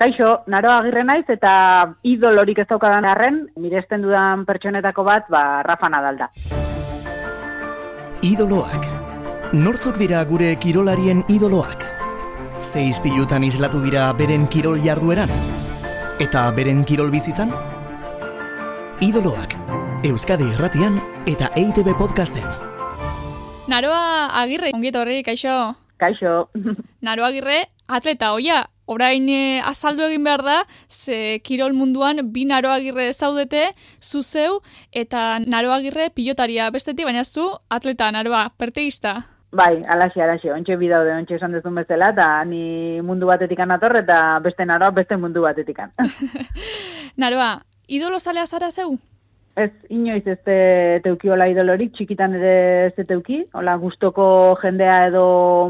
Kaixo, naroa agirre naiz eta idolorik ez daukadan arren, miresten dudan pertsonetako bat, ba, Rafa Nadal da. Idoloak. Nortzuk dira gure kirolarien idoloak? Ze izpilutan islatu dira beren kirol jardueran? Eta beren kirol bizitzan? Idoloak. Euskadi Irratian eta EITB podcasten. Naroa Agirre, ongiet horri, kaixo. Kaixo. Naroa Agirre, atleta hoia, orain e, azaldu egin behar da, ze kirol munduan bi Naroa Agirre zaudete, zu zeu, eta Naroa Agirre pilotaria. Bestetik, baina zu atleta Naroa, perteista. Bai, alaxi, alaxi, ontxe bidaude, ontxe esan dezun bezala, eta ni mundu batetik anator, eta beste naroa beste mundu batetik Naroa, idolo zalea zara zeu? Ez, inoiz ez te, teukiola idolorik, txikitan ere ez te teuki, hola, gustoko jendea edo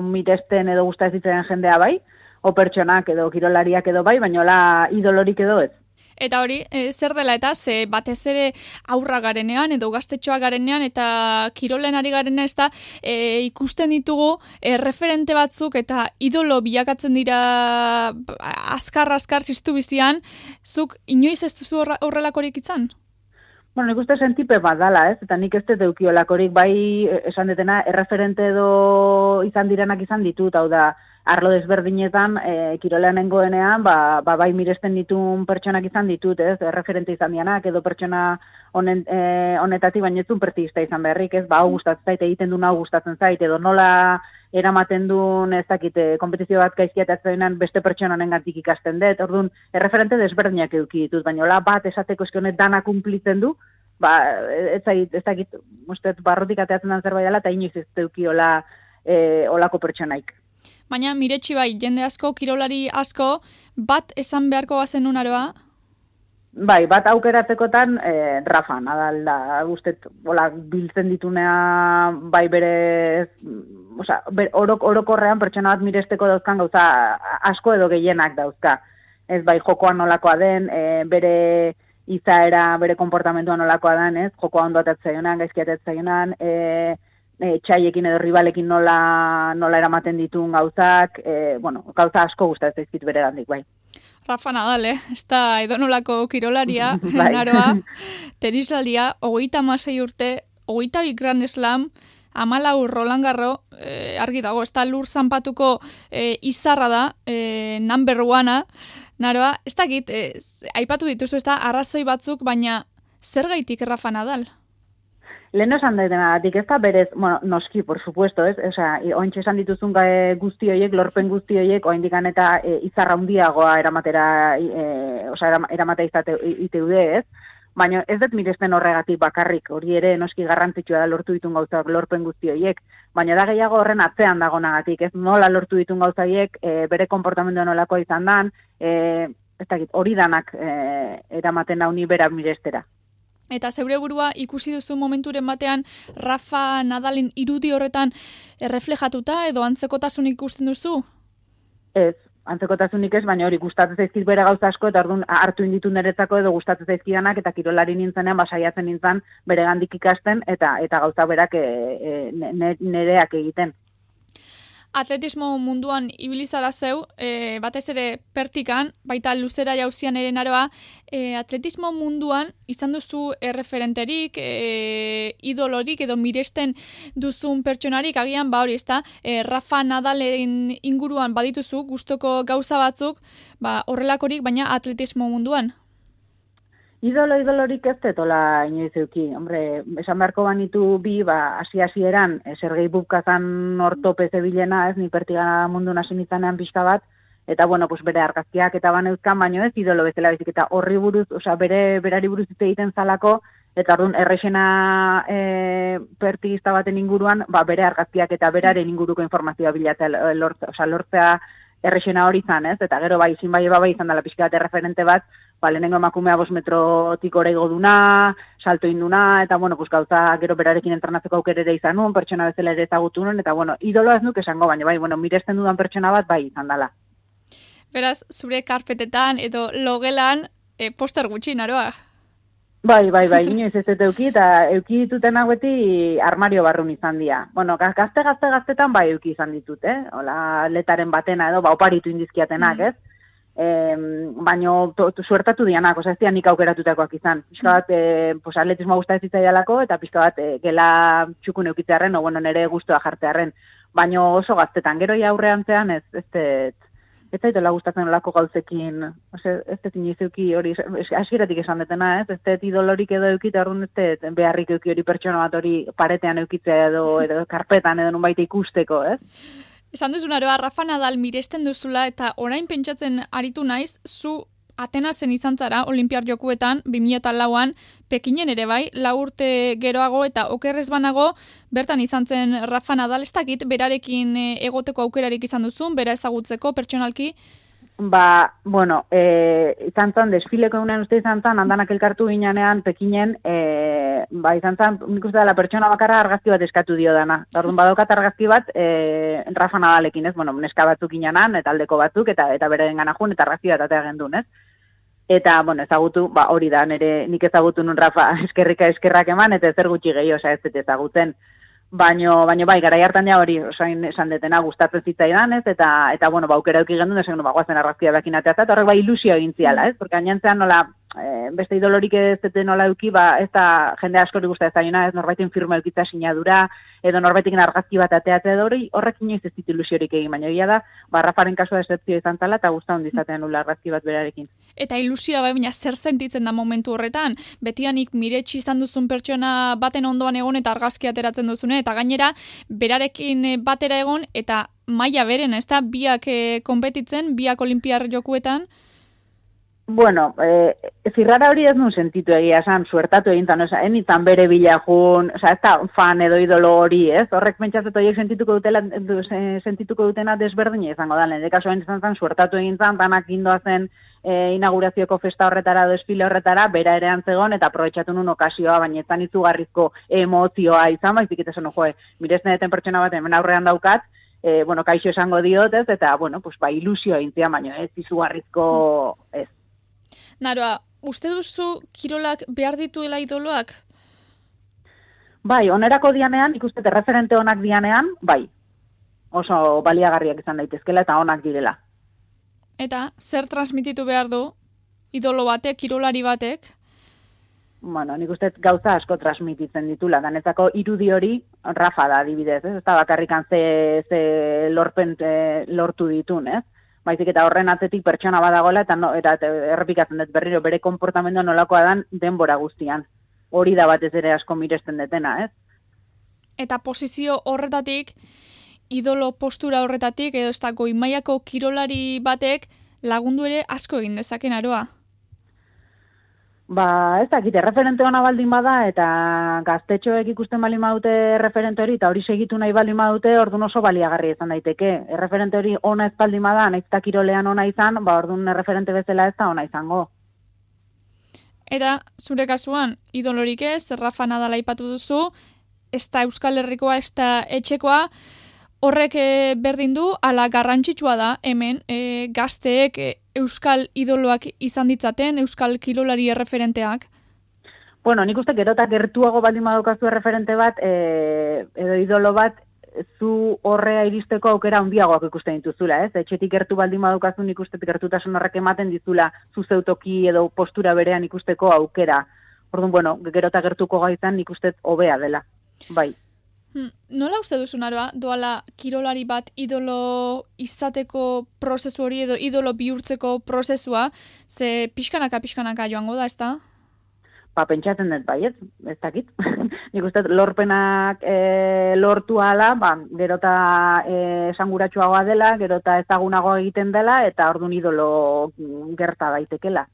miresten edo gusta ez jendea bai, o pertsonak edo kirolariak edo bai, baina hola idolorik edo ez. Eta hori, e, zer dela eta ze batez ere aurra garenean edo gaztetxoa garenean eta kirolen ari garenean ez da e, ikusten ditugu e, referente batzuk eta idolo bilakatzen dira azkar-azkar ziztu bizian, zuk inoiz ez duzu horrelakorik itzan? Bueno, nik uste sentipe bat dala, ez? Eta nik ez dut eukio bai esan detena, erreferente edo izan direnak izan ditut, hau da, arlo desberdinetan, e, kirolean nengoenean, ba, ba, bai miresten ditun pertsonak izan ditut, ez? Erreferente izan dianak, edo pertsona honen, e, honetatik, baina ez pertista izan beharrik, ez? Ba, hau gustatzen zait, egiten du hau gustatzen zait, edo nola eramaten duen ez dakite kompetizio bat gaizkiatatzen beste pertsona honen gantik ikasten dut, orduan erreferente desberdinak eduki ditut, baina hola bat esateko eski honet dana kumplitzen du, ba, ez, zait, ez dakit, mustet, barrotik ateatzen dan zerbait dela, eta inoiz ez duki hola, e, olako pertsonaik. Baina miretsi bai, jende asko, kirolari asko, bat esan beharko bazen aroa? Bai, bat aukeratzekotan e, Rafa, nadal da, guztet, hola, biltzen ditunea, bai bere, oza, ber, orok, orokorrean pertsona bat miresteko dauzkan gauza asko edo gehienak dauzka. Ez bai, jokoan nolakoa den, e, bere izaera, bere komportamentua nolakoa den, ez, jokoa ondo atatzaionan, gaizki atatzaionan, e, e, txaiekin edo ribalekin nola, nola eramaten ditun gauzak, e, bueno, gauza asko gustatzen zaizkit bere gandik, bai. Rafa Nadal, eh? Ez da edonolako kirolaria, bai. naroa, tenisalia, hogeita masei urte, hogeita bi gran eslam, amalau Roland Garro, eh, argi dago, ez da lur zanpatuko eh, izarra da, eh, number one naroa, ez da git, eh, aipatu dituzu, ez da, arrazoi batzuk, baina zer gaitik Rafa Nadal? Lehen esan dena, ez da berez, bueno, noski, por supuesto, ez? Osa, ointxe esan dituzun guzti horiek, lorpen guzti horiek, oain eta e, izarra hundiagoa eramatera, e, osa, eramatera izate iteude, ez? Baina ez dut miresten horregatik bakarrik, hori ere noski garrantzitsua da lortu ditun gauzak lorpen guzti horiek, baina da gehiago horren atzean dagonagatik, ez nola lortu ditun gauza horiek, e, bere konportamendu nolako izan dan, e, ez dakit, hori danak e, eramaten da uni bera mirestera. Eta zeure burua ikusi duzu momenturen batean Rafa Nadalen irudi horretan erreflejatuta edo antzekotasun ikusten duzu? Ez, antzekotasunik ez, baina hori gustatzen zaizkiz bere gauza asko eta orduan hartu inditu niretzako edo gustatzen zaizkidanak eta kirolari nintzenean basaiatzen nintzen bere gandik ikasten eta eta gauza berak e, e, nereak egiten atletismo munduan ibilizara zeu, e, batez ere pertikan, baita luzera jauzian ere naroa, e, atletismo munduan izan duzu erreferenterik, e, idolorik edo miresten duzun pertsonarik, agian ba hori ezta, e, Rafa Nadalen inguruan badituzu, gustoko gauza batzuk, ba, horrelakorik, baina atletismo munduan. Idolo, idolorik ez detola inoiz euki. Hombre, esan beharko banitu bi, ba, hasi eran, e, Sergei Bubkazan ortope zebilena, ez, ni pertigana mundu nasi nizanean pixka bat, eta bueno, pues bere argazkiak eta ban euskan, baino ez, idolo bezala bezik, eta horri buruz, osea, bere, berari buruz egiten zalako, eta orduan errexena e, pertigista baten inguruan, ba, bere argazkiak eta beraren inguruko informazioa bilatzea lortzea, osea, lortzea errexena hori izan, ez? Eta gero bai, zin bai, bai izan dela pixka bat referente bat, ba, lehenengo emakumea bos metrotik oreigo duna, salto induna, eta bueno, pues, gauza gero berarekin entrenatzeko aukere ere izan nuen, pertsona bezala ere ezagutu nuen, eta bueno, idoloa ez nuke esango, baina bai, bueno, miresten dudan pertsona bat bai izan dela. Beraz, zure karpetetan edo logelan e, poster gutxi, naroa? Bai, bai, bai, inoiz ez dut euki, eta euki dituten haueti armario barrun izan dira. Bueno, gazte, gazte, gaztetan bai euki izan ditut, eh? Ola, letaren batena edo, ba, oparitu indizkiatenak, mm. ez? Baino to, to, suertatu dianak, oza, ez nik aukeratutakoak izan. Pizka bat, e, pues, atletismo guzta ez zitzaialako, eta pizka bat, e, gela txukun eukitzearen, o, bueno, nere guztua jartearen. Baino oso gaztetan, gero ja aurrean zean, ez, ez, ez, ez zaitela gustatzen olako gauzekin, ose, ez dut hori, hasieratik esan detena, ez, ez dut idolorik edo eukite, orduan ez dut beharrik euki hori pertsona bat hori paretean eukitzea edo, edo karpetan edo nun baita ikusteko, ez? Esan duzun aroa, Rafa Nadal miresten duzula eta orain pentsatzen aritu naiz, zu Atenasen izan zara, Olimpiar jokuetan, 2008an, Pekinen ere bai, la urte geroago eta okerrez banago, bertan izan zen Rafa Nadal, ez dakit, berarekin eh, egoteko aukerarik izan duzun, bera ezagutzeko, pertsonalki? Ba, bueno, e, izan zen, desfileko egunen uste izan zen, handanak elkartu ginean Pekinen, e, ba, izan zen, nik uste dela pertsona bakarra argazki bat eskatu dio dana. Dardun badokat argazki bat, e, Rafa Nadalekin, ez, bueno, neska batzuk ginean, eta aldeko batzuk, eta eta bere gana jun, eta argazki bat atea gendun, ez? Eta, bueno, ezagutu, ba, hori da, nire nik ezagutu nun Rafa eskerrika eskerrak eman, eta zer gutxi gehi, oza, ez ezagutzen. Baino, baino bai, gara hartan ja hori, osain esan detena gustatzen zitzaidan, ez? Eta, eta bueno, ba, aukera euki gendun, esan, ba, guazen arrazkia bekin atea, eta horrek ba, ilusio egin ziala, ez? Porque añantzean nola, e, beste idolorik ez dute nola euki, ba, ez da jende askori guzti ez da ez norbaitin firma eukitza sinadura, edo norbaitik argazki bat ateatzea edo hori, horrek inoiz ez ditu ilusiorik egin, baina egia da, ba, Rafaren kasua esertzio izan tala, eta guzta hondizatean nula argazki bat berarekin. Eta ilusioa bai, baina zer sentitzen da momentu horretan, betianik miretsi izan duzun pertsona baten ondoan egon eta argazki ateratzen duzune, eta gainera, berarekin batera egon, eta maila beren, ez da, biak e, konpetitzen, biak olimpiar jokuetan, Bueno, eh, zirrara hori ez nun sentitu egia esan, suertatu egin zan, oza, enitzan bere bilajun, oza, ez da fan edo idolo hori, ez? Horrek pentsatzen horiek sentituko, dutela, sentituko dutena desberdin izango da, lehen dekaso izan zan, suertatu egin zan, danak indoa zen e, inaugurazioko festa horretara, desfile horretara, bera ere antzegon, eta aprobetsatu nun okasioa, baina ez izugarrizko emozioa izan, baizik eta zen, joe, mirezen eten pertsona bat, hemen aurrean daukat, e, bueno, kaixo esango diot, ez? Eta, bueno, pues, ba, ilusioa intzia, baina ez izugarrizko, ez. Naroa, uste duzu kirolak behar dituela idoloak? Bai, onerako dianean, ikuste referente onak dianean, bai. Oso baliagarriak izan daitezkela eta onak direla. Eta zer transmititu behar du idolo batek, kirolari batek? Bueno, nik uste gauza asko transmititzen ditula. Danetako irudi hori Rafa da adibidez, ez? Da bakarrikan ze, ze lorpen eh, lortu ditun, ez? Baizik eta horren atzetik pertsona badagoela eta no, eta errepikatzen dut berriro bere konportamendu nolakoa dan denbora guztian. Hori da batez ere asko miresten detena, ez? Eta posizio horretatik, idolo postura horretatik, edo ez da goimaiako kirolari batek lagundu ere asko egin dezaken aroa. Ba, ez dakit, referente hona baldin bada, eta gaztetxoek ikusten baldin badute referente hori, eta hori segitu nahi baldin badute, orduan oso baliagarri izan daiteke. Referente hori ona ez baldin bada, nahi kirolean ona izan, ba, orduan referente bezala ez da ona izango. Eta, zure kasuan, idolorik ez, Rafa Nadala ipatu duzu, ez da Euskal Herrikoa, ez da etxekoa, horrek e, berdin du, ala garrantzitsua da, hemen, e, gazteek e, euskal idoloak izan ditzaten, euskal kilolari erreferenteak? Bueno, nik uste gerota gertuago baldin badukazu erreferente bat, e, edo idolo bat, zu horrea iristeko aukera handiagoak ikusten dituzula, ez? Etxetik gertu baldin badukazu nik uste gertutasun horrek ematen dizula zu zeutoki edo postura berean ikusteko aukera. Orduan, bueno, gerota gertuko gaizan nik uste hobea dela. Bai. Hmm, nola uste duzu naroa, doala kirolari bat idolo izateko prozesu hori edo idolo bihurtzeko prozesua, ze pixkanaka pixkanaka joango da, ez da? Ba, pentsatzen dut, bai, ez, dakit. Nik uste, lorpenak e, lortu ala, ba, gerota e, esanguratsuagoa dela, gerota ezagunago egiten dela, eta ordun idolo gerta daitekela.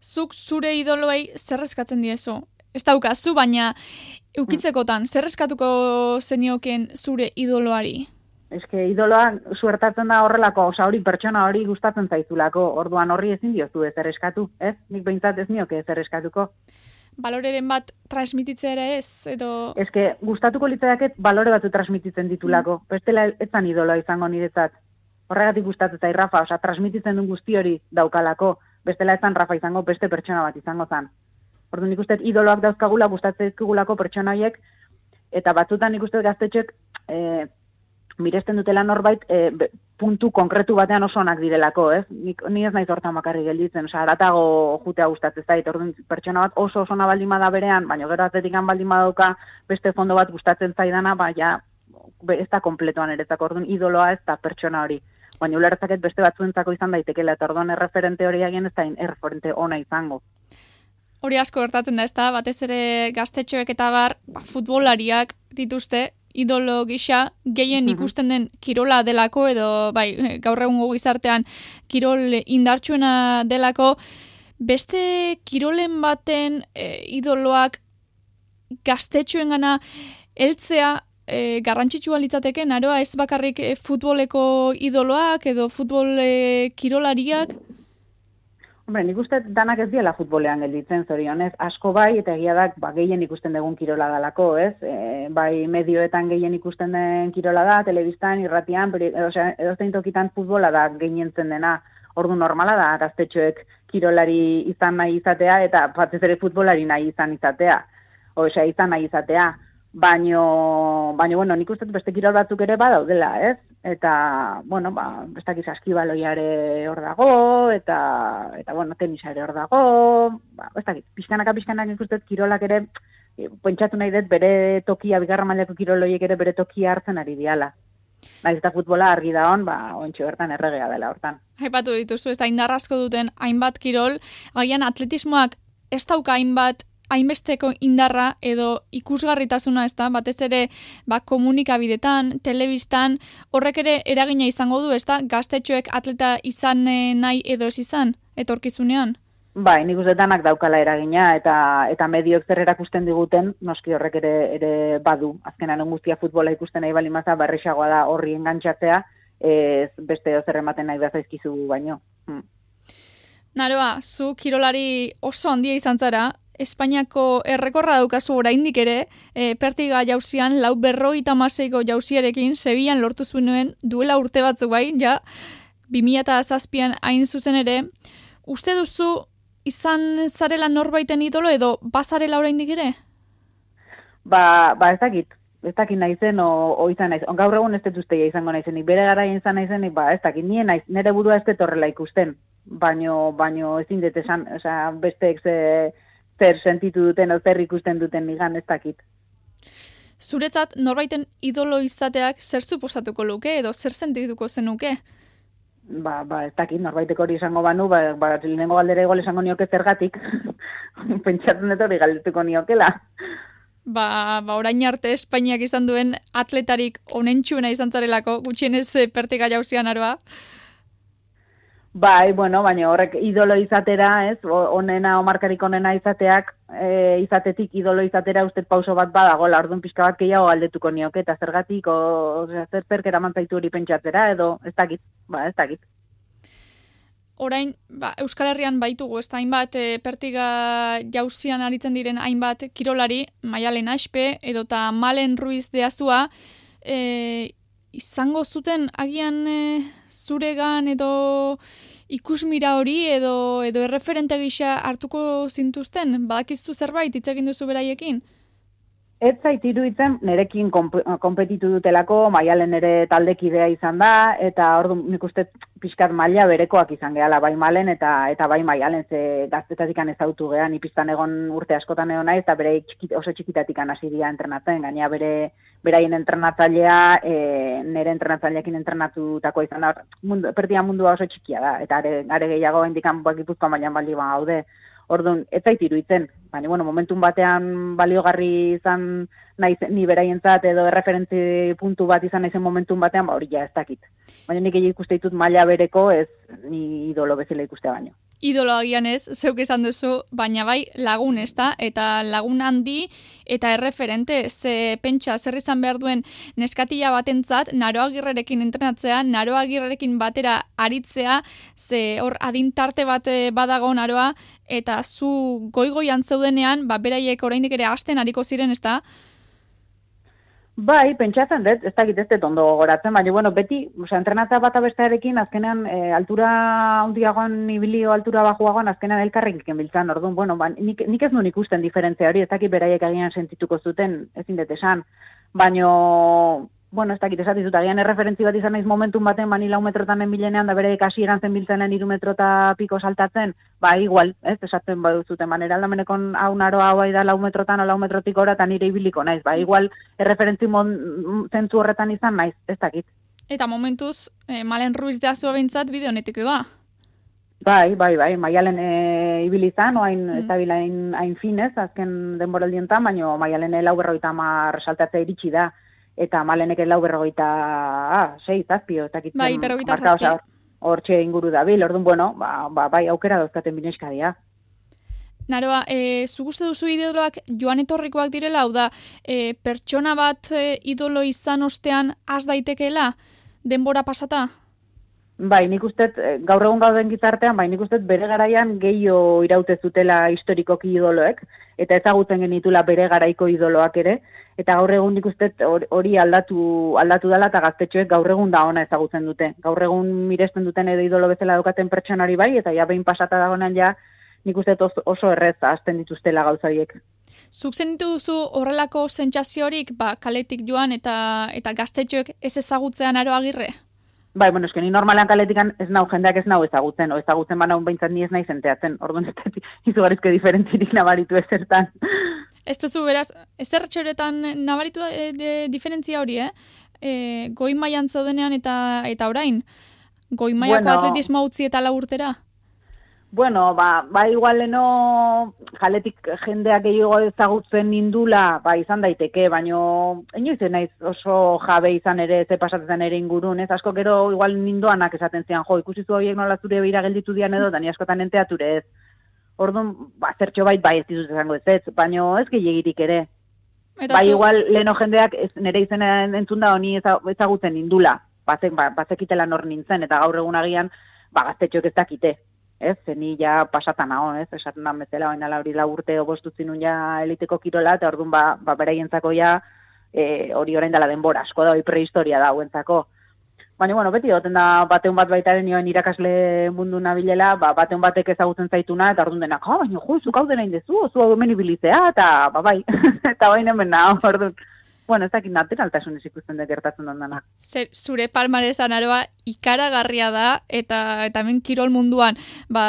Zuk zure idoloei zer eskatzen diezu? Ez daukazu, baina Eukitzekotan, zer eskatuko zenioken zure idoloari? Ez que idoloa suertatzen da horrelako, osa hori pertsona hori gustatzen zaizulako, orduan horri ezin diozu ez eskatu, ez? Nik behintzat ez nioke ez eskatuko. Baloreren bat transmititzea ere ez, edo... Ez que gustatuko litzaiaket balore batu transmititzen ditulako, mm. bestela etzan idoloa izango niretzat. Horregatik gustatzen zai Rafa, osa transmititzen duen guzti hori daukalako, bestela etzan Rafa izango beste pertsona bat izango zan. Ordu nik uste idoloak dauzkagula, gustatzen dizkigulako pertsona horiek, eta batzutan nik uste gaztetxek, e, miresten dutela norbait e, puntu konkretu batean oso onak direlako, ez? Ni, ni ez naiz hortan bakarri gelditzen, osea, aratago jutea gustatzen zait, orduan pertsona bat oso oso ona baldin bada berean, baina gero atletikan baldin badauka beste fondo bat gustatzen zaidana, ba ja ez da kompletoan ere, eta orduan idoloa ez da pertsona hori. Baina ulertzaket beste batzuentzako izan daitekela, eta orduan erreferente hori agien ez da erreferente ona izango. Hori asko gertatzen da, ez da, batez ere gaztetxoek eta bar, ba, futbolariak dituzte, idolo gisa gehien mhm. ikusten den kirola delako edo bai gaur egungo gizartean kirol indartsuena delako beste kirolen baten e, idoloak gaztetxoengana heltzea e, garrantzitsua litzateke naroa ez bakarrik e, futboleko idoloak edo futbol e, kirolariak Hombre, nik uste danak ez diela futbolean gelditzen zorionez, asko bai, eta egia da, ba, gehien ikusten dugun kirola dalako, ez? E, bai, medioetan gehien ikusten den kirola da, telebistan, irratian, edo, edo zein tokitan futbola da gehientzen dena, ordu normala da, gaztetxoek kirolari izan nahi izatea, eta batez ere futbolari nahi izan izatea, oza, izan nahi izatea. Baino, baino, bueno, nik uste beste kirol batzuk ere badaudela, ez? eta bueno, ba, bestakiz askibaloiare hor dago, eta, eta bueno, tenisa ere hor dago, ba, bestakiz, pixkanaka pixkanak ikustet kirolak ere, e, pentsatu nahi dut bere tokia, bigarra maileko kiroloiek ere bere tokia hartzen ari diala. Naiz eta futbola argi da hon, ba, ontsi bertan erregea dela hortan. Haipatu dituzu, ez da indarrazko duten hainbat kirol, agian atletismoak ez dauka hainbat hainbesteko indarra edo ikusgarritasuna ez da, batez ere ba, komunikabidetan, telebistan, horrek ere eragina izango du ez da, gaztetxoek atleta izan nahi edo ez izan, etorkizunean? Bai, nik uste danak daukala eragina eta eta medioek zer erakusten diguten, noski horrek ere ere badu. Azkenan guztia futbola ikusten nahi bali maza, barrixagoa da horri engantzatzea, ez beste zer ematen nahi da zaizkizu baino. Hmm. Naroa, zu kirolari oso handia izan zara, Espainiako errekorra daukazu oraindik ere, e, pertiga jauzian, lau berroi tamaseiko jauziarekin, Sebian lortu zuen duela urte batzu bai, ja, 2000 zazpian hain zuzen ere, uste duzu izan zarela norbaiten idolo edo bazarela oraindik ere? Ba, ba ez dakit, ez dakit naizen o, o izan naiz. Gaur egun ez dut izango naizenik, bere gara izan naizenik, ba ez dakit, nien naiz, nire burua ez dut horrela ikusten, baino, baino ezin dut esan, oza, besteek ze zer sentitu duten, zer ikusten duten nigan ez dakit. Zuretzat, norbaiten idolo izateak zer suposatuko luke edo zer sentituko zenuke? Ba, ba, ez dakit, norbaitek hori izango banu, ba, ba lehenengo galdera igual esango nioke zergatik, pentsatzen dut hori galdetuko niokela. Ba, ba, orain arte Espainiak izan duen atletarik onentxuena izan zarelako, gutxienez eh, pertika jauzian aroa. Bai, bueno, baina horrek idolo izatera, ez, onena, omarkarik onena izateak, e, izatetik idolo izatera uste pauso bat badago, la orduan pixka bat gehiago aldetuko nioke, eta zergatik, o, o zer perkera mantzaitu hori pentsatzera, edo, ez dakit, ba, ez dakit. Orain, ba, Euskal Herrian baitugu, ez da, hainbat, e, pertiga jauzian aritzen diren hainbat kirolari, maialen aspe, edo eta malen ruiz deazua, e, izango zuten agian e, zuregan edo ikusmira hori edo edo erreferente gisa hartuko zintuzten? Badakizu zerbait hitz egin duzu beraiekin Ez zait iruditzen, nerekin konpetitu dutelako, maialen ere taldekidea izan da, eta ordu nik uste pixkat maila berekoak izan gehala, bai malen eta eta bai maialen ze gaztetatik ezautu gehan, ipistan egon urte askotan egon nahi, eta bere oso txikitatik hasi dira entrenatzen, gaina bere beraien entrenatzailea, e, nire entrenatzaileekin entrenatutako izan da, mundu, perdia mundua oso txikia da, eta are, are gehiago indikan bakipuzkoa mailan baldi gaude, Orduan, ez zait iruditzen, baina, bueno, momentun batean baliogarri izan nahi, ni beraientzat edo erreferentzi puntu bat izan naizen momentun batean, ba, hori ja ez dakit. Baina nik ikuste ditut maila bereko, ez ni idolo bezala ikuste baino idolo agian ez, zeuk izan duzu, baina bai lagun ez da, eta lagun handi eta erreferente, ze pentsa zer izan behar duen neskatila batentzat, naroa girrerekin entrenatzea, naroa girrerekin batera aritzea, ze hor adintarte bat eh, badago naroa, eta zu goi-goian zeudenean, ba, beraiek oraindik ere hasten hariko ziren ez da, Bai, pentsatzen dut, ez dakit ez dut ondo gogoratzen, baina, bueno, beti, oza, entrenatza bat abestarekin, azkenean, e, altura hundiagoan, ibilio altura bajuagoan, azkenean elkarrik iken biltzen, orduan, bueno, ba, nik, nik ez nuen ikusten diferentzia hori, ez dakit beraiek agian sentituko zuten, ezin dut esan, baina, bueno, ez dakit esatizut, agian erreferentzi bat izan naiz momentum baten bani lau metrotan bilenean, da bere kasi eran zen biltzenen iru metrota piko saltatzen, ba, igual, ez, esaten baduzuten, manera aldamenekon hau naroa hau da lau metrotan o lau metrotik ora, eta nire ibiliko naiz, ba, igual, erreferentzi zentzu horretan izan naiz, ez dakit. Eta momentuz, eh, Malen Ruiz da zua bintzat bideo netik ba? Bai, bai, bai, maialen e, ibilizan, oain, mm. ez da hain finez, azken denboraldientan, baina maialen lau berroita mar saltatzea iritsi da eta malenek lau berrogeita, ah, sei, zazpio, eta kitzen. Bai, berrogeita zazpio. Hor inguru da bil, orduan, bueno, ba, ba, bai, aukera dauzkaten bineskadia. Naroa, e, zuguste duzu idoloak joan etorrikoak direla, hau da, e, pertsona bat e, idolo izan ostean az daitekeela, denbora pasata? Bai, nik uste, eh, gaur egun gauden gizartean, bai, nik uste bere garaian gehiago iraute zutela historikoki idoloek, eta ezagutzen genitula bere garaiko idoloak ere, eta gaur egun nik uste hori aldatu, aldatu dela eta gaztetxoek gaur egun da ona ezagutzen dute. Gaur egun miresten duten edo idolo bezala daukaten pertsonari bai, eta ja behin pasata dagoenan ja, nik uste oso errez azten dituztela gauzaiek. Zuk zen duzu horrelako sentsaziorik ba, kaletik joan eta eta gaztetxoek ez ezagutzean aro agirre? Bai, bueno, eskeni normalean kaletikan ez nau jendeak ez nau ezagutzen, o ezagutzen bana un behintzat ni ez nahi zenteatzen, orduan ez dut izugarrizke diferentzirik nabaritu ezertan. Ez duzu, beraz, ezer txoretan nabaritu e, de, diferentzia hori, eh? E, goi maian zaudenean eta eta orain, goi maiako bueno, atletismo utzi eta laburtera? Bueno, ba, ba igualeno jaletik jendeak gehiago ezagutzen nindula, ba izan daiteke, baino inoiz naiz oso jabe izan ere ze pasatzen ere ingurun, ez asko gero igual nindoanak esaten zian, jo, ikusi zu horiek nola zure beira gelditu dian edo, dani askotan enteature ez. Orduan, ba, zertxo bait bai ez dizut izango ez ez, baino ez gehiagirik ere. Eta bai igual leno jendeak ez, nire izena entzun da honi ezagutzen nindula, bazek, ba, bazekitela nor nintzen, eta gaur egun agian, ba, gaztetxoek ez dakite ez, zeni ja pasata nago, ez, esaten da bezala, baina lauri la urte obostutzi nun ja eliteko kirola, eta orduan ba, ba beraientzako ja, e, hori orain dela denbora, asko da, hori prehistoria da, huentzako. Baina, bueno, beti, goten da, bateun bat baitaren nioen irakasle mundu nabilela, ba, bateun batek ezagutzen zaituna, eta orduan denak, oh, baina, ju, zuk hau dena indezu, zu hau ibilizea, eta, ba, bai, eta baina hemen nago, orduan bueno, ez dakit naturaltasun ikusten da gertatzen dana. Zer, zure palmarezan aroa ikaragarria da, eta eta hemen kirol munduan, ba,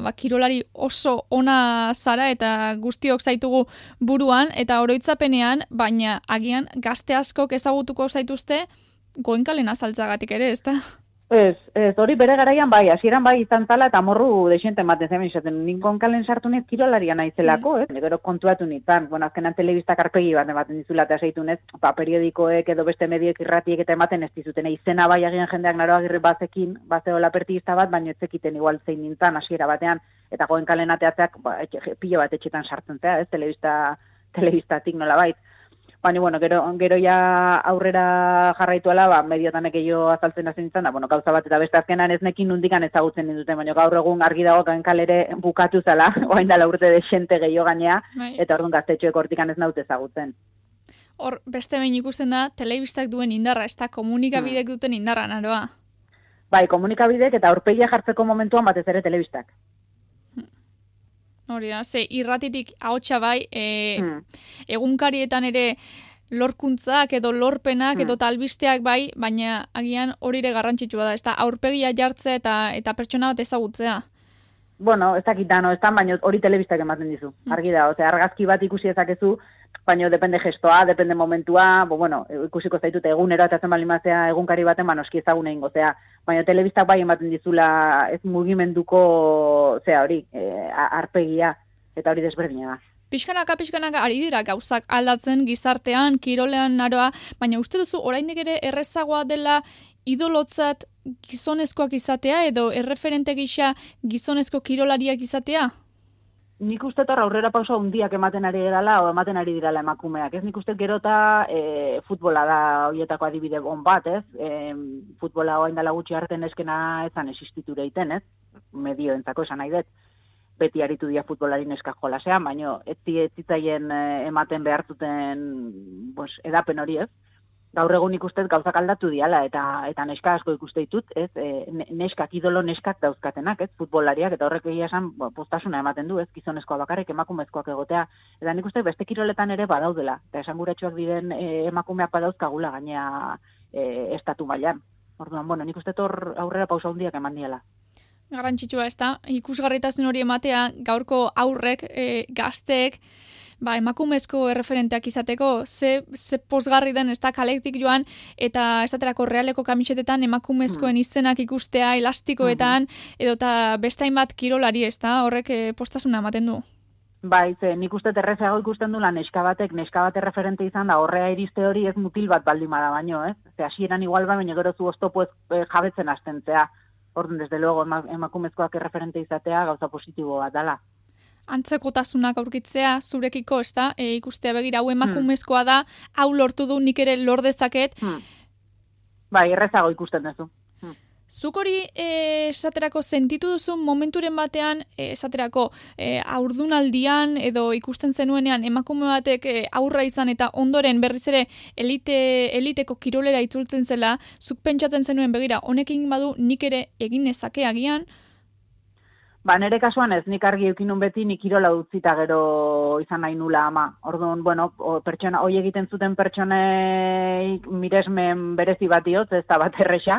ba, kirolari oso ona zara, eta guztiok zaitugu buruan, eta oroitzapenean, baina agian gazte askok ezagutuko zaituzte, goenkalen azaltzagatik ere, ez da? Ez, ez, hori bere garaian bai, hasieran bai izan zala eta morru desente ematen zen, izaten, ninkon kalen sartu nez kirolaria naizelako, mm. ez? Negero kontuatu nintzen, bueno, azkenan telebista karpegi bat ematen dizula eta zeitu nez, pa, periodikoek edo beste medioek irratiek eta ematen ez dizuten, izena bai agian jendeak naro agirri bazekin, bazeo lapertista bat, baina ez zekiten igual zein nintzen hasiera batean, eta goen kalen ateatzeak, ba, pilo bat etxetan sartzen zea, ez? Telebista, telebistatik nola bait. Baina, bueno, gero, gero ja aurrera jarraituela, ba, mediotan jo azaltzen hasi nintzen, da, bueno, gauza bat eta beste azkenan ez nekin nundikan ezagutzen dinduten, baina gaur egun argi dago kalere bukatu zala, oain dala urte de xente gehiago gainea, bai. eta orduan gaztetxoek hortikan ez naute ezagutzen. Hor, beste behin ikusten da, telebistak duen indarra, ez da komunikabidek duten indarra, naroa? Bai, komunikabidek eta aurpegia jartzeko momentuan batez ere telebistak. Hori da, ze irratitik ahotsa bai, e, hmm. egunkarietan ere lorkuntzak edo lorpenak edo hmm. talbisteak bai, baina agian hori ere garrantzitsua da, ez da aurpegia jartzea eta eta pertsona bat ezagutzea. Bueno, ez dakit da, no, ez baina hori telebistak ematen dizu, hmm. argi da, ose, argazki bat ikusi ezakezu, baina depende gestoa, depende momentua, bo, bueno, ikusiko zaitut egunero eta zen balimazea egunkari baten, ba, noski ezagune ingo, zea, baina telebistak bai ematen dizula ez mugimenduko, zea hori, e, arpegia, eta hori desberdina da. Piskanaka, piskanaka, ari dira gauzak aldatzen gizartean, kirolean naroa, baina uste duzu oraindik ere errezagoa dela idolotzat gizonezkoak izatea edo erreferente gisa gizonezko kirolariak izatea? Nik uste eta aurrera pausa hundiak ematen ari dela o ematen ari dirala emakumeak. Ez nik uste gerota e, futbola da horietako adibide bon bat, ez? E, futbola hoa indala gutxi harten eskena ezan existiture iten, ez? Medio entzako esan nahi dut. Beti aritu dia futbolari neska jolasean, baino ez zitzaien e, ematen behartuten pues, edapen hori, ez? Gaur egun ikustez gauzak aldatu diala eta eta neska asko ikuste ditut, ez? E, neskak idolo neskak dauzkatenak, ez? Futbolariak eta horrek egia esan postasuna ematen du, ez? Gizonezkoa bakarrik emakumezkoak egotea. Eta nik uste beste kiroletan ere badaudela. Eta esan guretxoak diren e, emakumeak badauzkagula gainea e, estatu mailan. Orduan, bueno, nik uste hor aurrera pausa hundiak eman diela. Garrantzitsua ez da, ikusgarritasun hori ematea gaurko aurrek, e, gazteek, ba, emakumezko erreferenteak izateko, ze, ze posgarri den ez da kalektik joan, eta esaterako realeko kamisetetan emakumezkoen hmm. izenak ikustea elastikoetan, hmm. edo eta bestain bat kirolari ez da, horrek e, postasuna ematen du. Bai, ze nik uste terrezago ikusten du neska batek, neska bat erreferente izan da, horrea iriste hori ez mutil bat baldin bada baino, ez? Ze hasieran igual ba, baina gero zu oztopo ez e, jabetzen astentzea. Orden, desde luego, emakumezkoak erreferente izatea gauza positibo bat dala antzekotasunak aurkitzea zurekiko, ez da? E, ikustea begira, hau emakumezkoa da, hau lortu du nik ere lor dezaket. Hmm. Bai, errezago ikusten duzu. Hmm. Zuk hori e, esaterako sentitu duzu momenturen batean, e, esaterako e, aurdunaldian edo ikusten zenuenean emakume batek e, aurra izan eta ondoren berriz ere elite, eliteko kirolera itzultzen zela, zuk pentsatzen zenuen begira, honekin badu nik ere egin ezake agian, Ba, nere kasuan ez, nik argi eukinun beti nik irola utzita gero izan nahi nula ama. Orduan, bueno, o, pertsona, hoi egiten zuten pertsonei miresmen berezi bat diot, ez da bat erresa,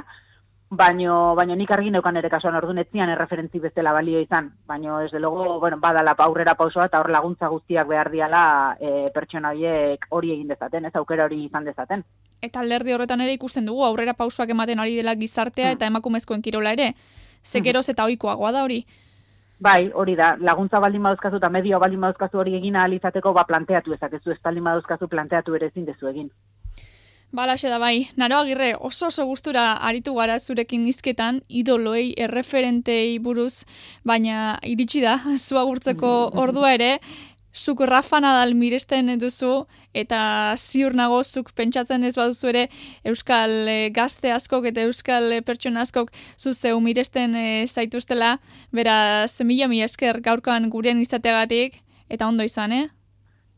baino, baino nik argi neukan nere kasuan, orduan ez zian erreferentzi bezala balio izan. Baino, ez de logo, bueno, badala aurrera pausoa eta hor laguntza guztiak behar diala e, pertsona horiek hori egin dezaten, ez aukera hori izan dezaten. Eta alderdi horretan ere ikusten dugu, aurrera pausoak ematen ari dela gizartea hmm. eta emakumezkoen kirola ere. Zekeroz eta oikoagoa da hori. Bai, hori da, laguntza baldin baduzkazu eta medio baldin baduzkazu hori egin alizateko, ba planteatu ezakezu, ez baldin baduzkazu planteatu ere ezin dezu egin. Balaxe da bai, naro agirre, oso oso gustura aritu gara zurekin nizketan, idoloei, erreferentei buruz, baina iritsi da, zu agurtzeko ordua ere, zuk Rafa Nadal miresten duzu eta ziur nago zuk pentsatzen ez baduzu ere euskal e, gazte askok eta euskal e, pertsona askok zu zeu miresten e, zaituztela bera zemila mi esker gaurkoan gurean izateagatik eta ondo izan, eh?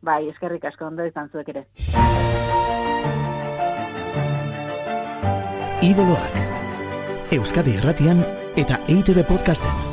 Bai, eskerrik asko ondo izan zuek ere. Idoloak Euskadi Erratian eta EITB Podcasten